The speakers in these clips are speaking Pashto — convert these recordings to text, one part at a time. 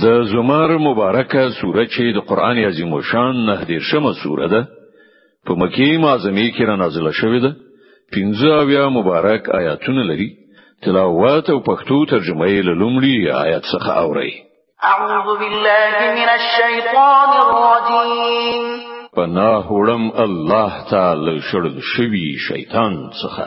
د زمر مبارکه سوره چې د قران عظیم شان نه دې شمه سوره ده په مکی معظمه کې را نازله شوې ده پنځه اویا مبارک آیاتونه لري تلاوت او پښتو ترجمه یې لومړی آیات څخه اوري اعوذ بالله من الشیطان الرجیم پناه وړم الله تعالی شړل شوی شیطان څخه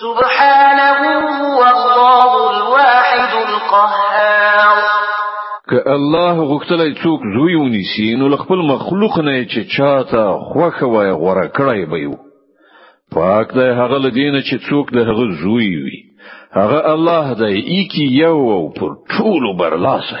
سبحانه هو الله الواحد القهار که الله غوښتلای څوک زوی ونیسي نو خپل مخلوق نه چې چاته خوخه وای غوړه کړای به یو پاک دی هغه لدین چې څوک د هغه زوی وي هغه الله دی اکی یو او پر ټولو برلاسه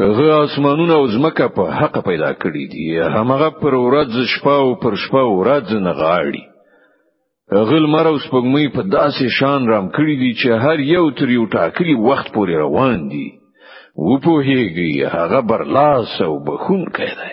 هغه اسمانونه او زمکه په حق پیدا کړی دي هغه پر ورځ شپه او پر شپه ورځ نه غاړي هغه لمر او سپوږمۍ په داسې شان رام کړی دي چې هر یو تر یو ټاکلي وخت پورې روان دي و په هیږي هغه برلاس او بخون کوي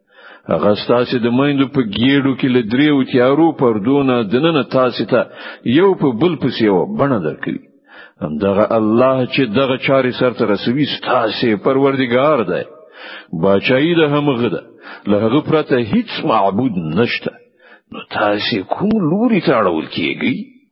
هغه ستاسو د میندو په ګیډو کې له دریو تیارو پردونه دننه تاسو ته یو په بل پسې و بڼه درکړي همدغه الله چې دغه چاري سرته رسوي ستاسو پروردگار دی بچای د همغه ده له هغه پرته هیڅ معبود نشته نو تاسو کوم لوري ته اړول کیږئ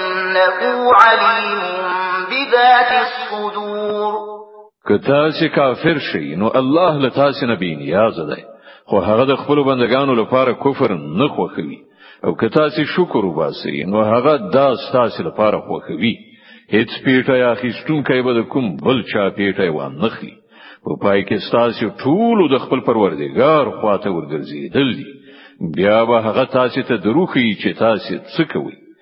إنه عليم بذات الصدور که تاسو کافر شئ نو الله له تاسو نه بینیاز دی خو هغه د خپل بندگانو لپاره کفر نه خوښوي او که تاسو شکر وباسئ نو هغه دا تاسو لپاره خوښوي هیڅ پیټه یا خستونکې به کوم بل چا پیټه و نه خلی په پای کې تاسو ټول د خپل پروردګار خواته ورګرځي دل بیا به هغه تاسو ته دروخی چې تاسو څه کوئ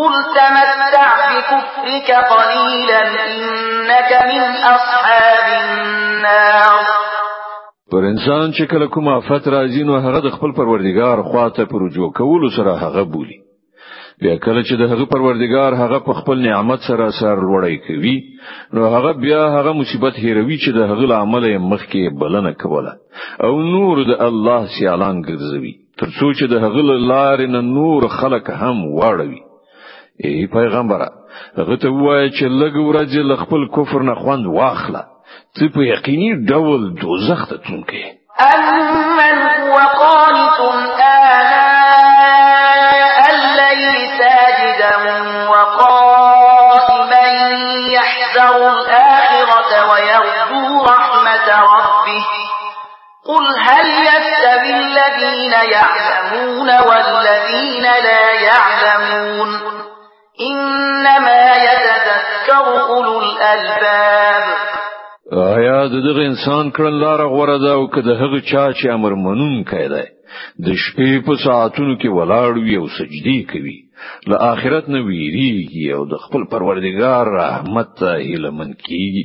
قل تمتع بكفرك قليلا إنك من أصحاب النار پر انسان چې کله کوم آفت راځي نو هغه د خپل پروردګار خواته پر رجوع کولو سره هغه بولی بیا کله چې د هغه پروردګار هغه په خپل نعمت سره سر لوړی کوي نو هغه بیا هغه مصیبت هیروي چې د هغه لامل یې مخکې بلنه کوله او نور د الله سیالان ګرځوي ترڅو چې د هغه لارې نه نور خلک هم واړوي ای پیغمبره هغه ته وایي چې لږ ورځ له خپل کفر نه خوند واخله ته په یقیني ډول دوزخ ته تلونکی امن هو قانت آناء الليل ساجدا وقائما يحذر الآخرة ويرجو رحمة ربه قل هل يستوي الذين يعلمون والذين لا يعلمون إنما يتذكر أولو الألباب آیا د دغه انسان کړن لار غوړه ده او که د هغه چا چې امر منون کړي د شپې په ساعتونو کې ولاړ وي او سجدي کوي له آخرت نه ویریږي او د خپل پروردګار رحمت ته هیله من کیږي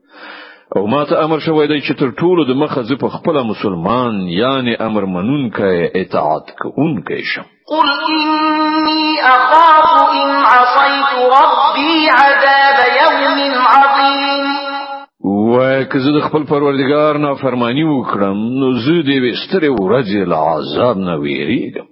او ما ته امر شوی دی چې تر ټولو د مخه زه په خپل مسلمان یعنی امر منونکی اطاعت کوونکی شم قل انی اخاف ان عصیت ربی عذاب یوم عظیم وای که زه د خپل پروردگار نه فرمانی وکړم نو زه دې وستره ورځې له عذاب نه ویریږم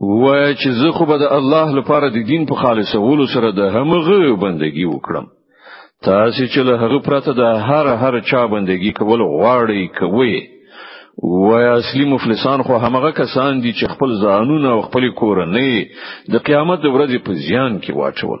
وای چې زه خو به د الله لپاره د دین په خالصولو سره د همغه بندگی وکړم تاسو چې له هغه پرته د هر هر چا بندگی کول غواړي کوي وای اصلي مفلسان خو همغه کسان دي چې خپل ځانونه او خپل کورنۍ د قیامت د ورځې په زیان کې واچول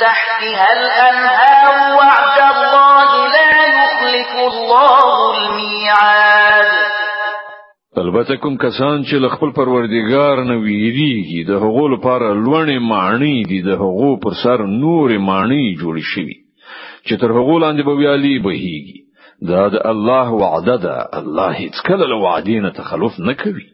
تحتها الأنهار وعد الله لا يخلف الله الميعاد البته کوم کسان چې له خپل پروردګار نه ویریږي د هغو لپاره لوړې معنی دي د هغو پر سر نورې معنی جوړ شي چې تر هغو لاندې به ویالي بهيږي دا د الله وعده ده الله هیڅ کله له وعدې نه تخلف نه کوي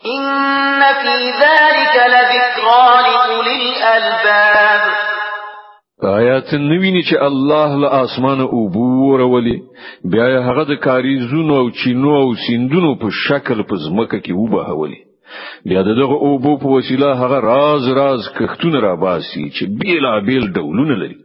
ان فی ذلک لذکرا لأولی الالباب آیات نویني چې الله له اسمانه عبور ولي بیا هغه د کاری زونو او چینو او سیندونو په شکل په ځمکه کې وبهولي بیا دغه اوبو په وسیله هغه راز راز کښتونه را باسي چې بیلا بیل ډولونه لري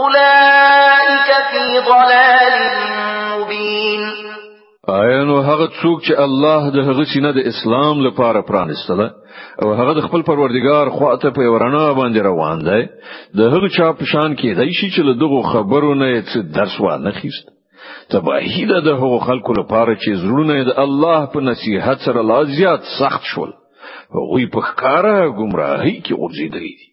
اولئک فی ضلال مبین آیا نو هغه څوک چې الله د هغه سینه د اسلام لپاره پرانستله او هغه د خپل پروردگار خواته په ورنا باندې روان دی د هغه چا په شان کې دی چې له دغه خبرو نه څه درس وانه خيست تباهی ده د هغو خلکو لپاره چې زړونه د الله په نصیحت سره لا زیات سخت شول هغوی په ښکاره گمراهی کې ورځېدلې دي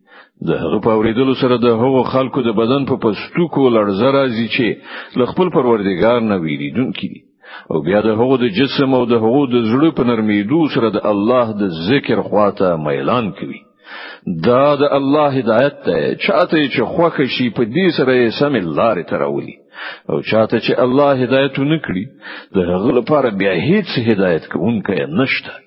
د هغه په اوریدلو سره د هغو خلکو د بدن په پستوکو لړزه راځي چې له خپل پروردګار نه ویریدونکي دي او بیا د هغو د جسم او د هغو د زړه په نرمیدو سره د الله د ذکر خواته میلان کوي دا د الله هدایت ده چاته چې خوښ شي په دې سره یې سم لارې تراولي او چاته چې الله هدایت نکړي د هغه لپاره بیا هیڅ هدایت کوونکی نشته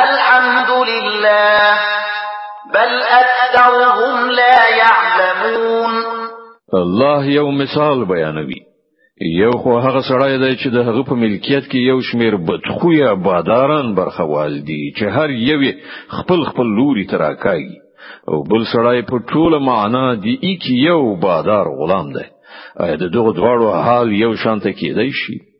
الحمد لله بل اكثرهم لا يعلمون الله یو مثال بیانوي یو خو هغه سړی دی چې د هغه په ملکیت کې یو شمیر بدخویا باداران برخوال دي چې هر یوې خپل خپل لوري تراکای او بل سړی په ټوله معنا دی کې یو بادار غلام دی ایا د دغه دواړو حال یو شانته کېدای شي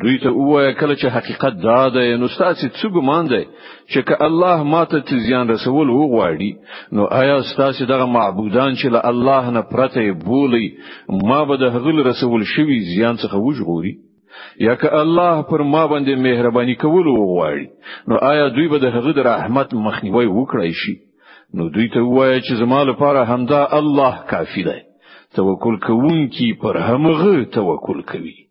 دوی ته ووایه کله چې حقیقت دا دی نو ستاسو څه ګمان دی چې که الله ماته ته زیان رسول وغواړي نو آیا ستاسو دغه معبودان چې له الله نه پرته بولی ما به د هغل رسول شوی زیان څخه وژغوري یا که الله پر ما باندې مهرباني کول وغواړي نو آیا دوی به د هغه د رحمت مخنیوي وکړای شي نو دوی ته وایي چې زما لپاره همدا الله کافی دی توکل کوونکی پر همغه توکل کوي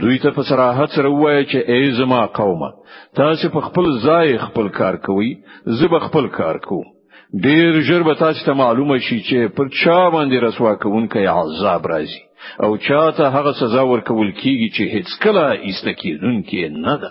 دوی ته په صراحت سره وایي چې ای زما قومه تاسو په خپل ځای خپل کار کوئ زه به خپل کار کوم ډیر ژر به تاسو ته معلومه شي چې پر چا باندې رسوا کوونکی عذاب راځي او چاته هغه سزا ورکول کیږي چې هیڅ کله ایستکیدونکې نه ده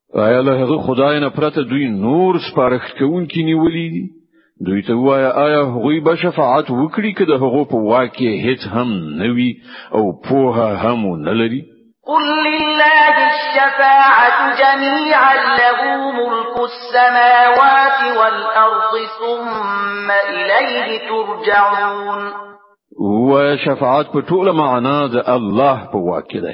آیا له هغه خدای نه پرته دوی نور سپارښت کوونکي نیولي دي دوی ته وایا آیا هغوی به شفاعت وکړي که د هغو په واکه هیڅ هم نوي او پوه هم نه لري قل لله الشفاعة جميعا له ملك السماوات والأرض ثم إليه ترجعون و شفاعت په ټوله معنا د الله په واکه ده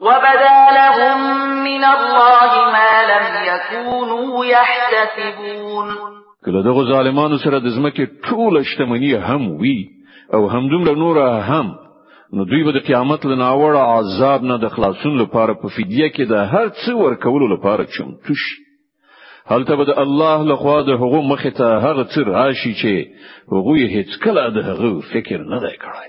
وبدا لهم من الله ما لم يكونوا يحتسبون کله دغه ظالمانو سره د ځمکې ټول شتمنی هم وی او همدومره نور هم نو دوی به د قیامت له ناوړه عذاب نه د خلاصون لپاره په فدیه کې د هر څه ورکولو لپاره چمتو شي هلته به د الله لخوا د هغو مخ ته هغه څه راشي چې هغه هیڅ کله د هغه فکر نه دی کړی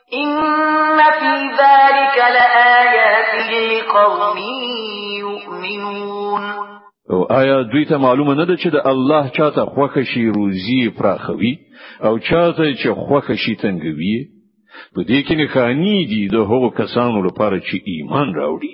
ان فی ذلک لآیات لقوم یؤمنون او آیا دوی ته معلومه نه ده چې د الله چاته خوښ شي روزي پراخوي او چاته چې خوښ شي تنګوي په دې کې نه خاني دي د هغو کسانو لپاره چې ایمان راوړي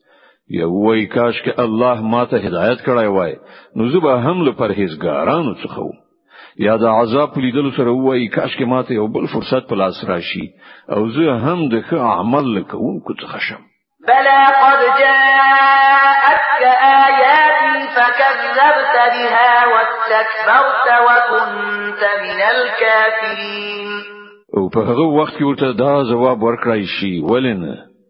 یو وای کاش کې الله ما ته هدایت کړای وای نو زه به هم له پرهیزګارانو څخه وم یا د عذاب لیدل سره وای کاش کې ماته یو بل فرصت په لاس راشي او زه هم د ښه عمل کوونکو څخه شم بلا قد جاءتك آياتي فكذبت بها واستكبرت وكنت من الكافرين او په هغه وخت کې ورته دا جواب ورکړای شي ولنه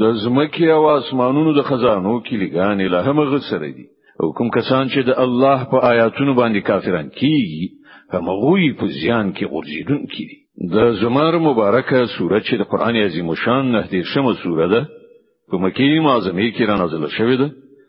د زمکه او اسمانونو د خزانو کلیګانې له هم غسر دي او کوم کسان چې د الله په آیاتونو باندې کافران کیږي هم غوی په زیان کې ورجیدون کیږي د زمر مبارکه سوره چې د قران عظیم شان نه دې شمه سوره ده په مکی معظمه کې را نازله شوې ده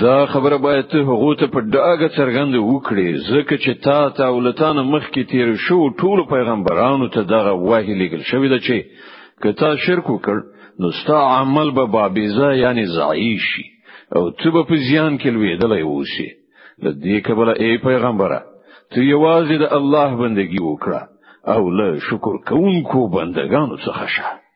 دا خبره باید ته هغه ته په ډاګه څرګند وکړي ځکه چې تا ته ولتان مخکې تیر شو ټول پیغمبرانو ته دغه وحی لګل شوی دی چې که تا شرک وکړ نو ستا عمل به بابیزه یعنی ضعیف شي او ته به په زیان کې لویدلای اوسې د دې کبله ای پیغمبره ته یوازې د الله بندگی وکړه او له شکر کوونکو بندگانو څخه شه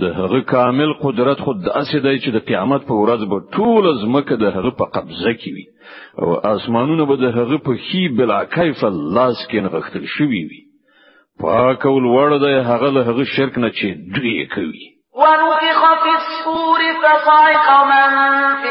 د هغه کامل قدرت خود د اسې دی چې د قیامت په ورځ به ټول زمکه د هغه په قبضه کې وي او اسمانونه به د هغه په خي بلا کیف لاس کې نغښتل شوی وي پاک او لوړ دی هغه له هغه شرک نه چې دوی کوي ونفخ في الصور فصعق من في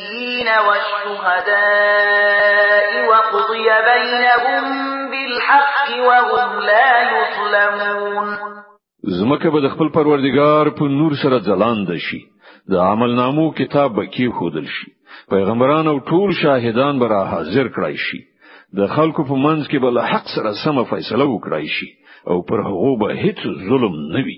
النبيين والشهداء وقضي بينهم بالحق وهم لا يظلمون زمکه به د خپل پروردگار په نور سره ځلاند شي د عمل نامو کتاب به کې خودل شي پیغمبران او ټول شاهدان به را حاضر کړای شي د خلکو په منځ کې به له حق سره سم فیصله وکړای شي او پر هغه به هیڅ ظلم نه وي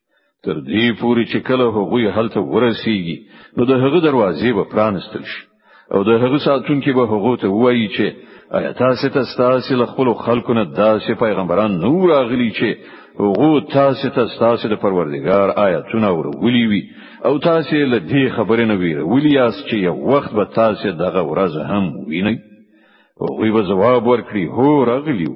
تر دې پوري چې کله هغوی هلته ورسیږي نو د هغه دروازې به پرانستل شي او د هغه ساتونکي به هغه ته وایي چې آیا تاسو ته ستاسو له خپل خلکو نه داسې پیغمبران نو راغلي چې هغه تاسو ته ستاسو د پروردګار آیاتونه ورغولي وي او تاسو له دې خبرې نه ویره ولي اس چې یو وخت به تاسو دغه ورځ هم وینئ هغوی به ځواب ورکړي هو راغلیو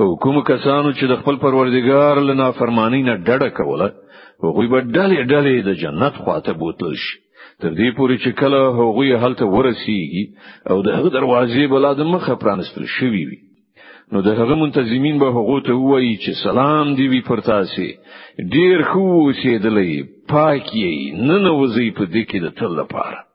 او کوم کسانو چې د خپل پروردګار له نافرمانی نه ډډه کوله هغوی به ډلې ډلې د جنت خواته بوتل شي تر دې پورې چې کله هغوی هلته ورسیږي او د هغه دروازې بلا د مخه پرانستل شوي وي نو د هغه منتظمین به هغه ته وایي چې سلام دی وی پر تاسو ډیر خو اوسېدلې پاکي نه نوځي په دې کې د تل لپاره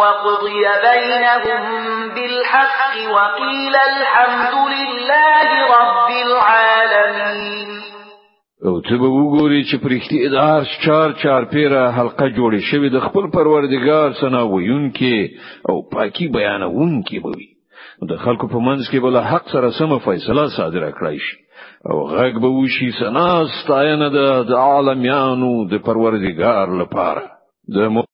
وقضي بينهم بالحق وقيل الحمد لله رب العالمين او ته به وګوري چې پرښتې ادار چار چار پیره حلقه جوړې شوې د خپل پروردگار سنا ویونکې او پاکي بیانونکې به وي د خلکو په منځ کې بل حق سره سم فیصله صادره کړای شي او غږ به وشي سنا ستاینه د عالمیانو د پروردگار لپاره د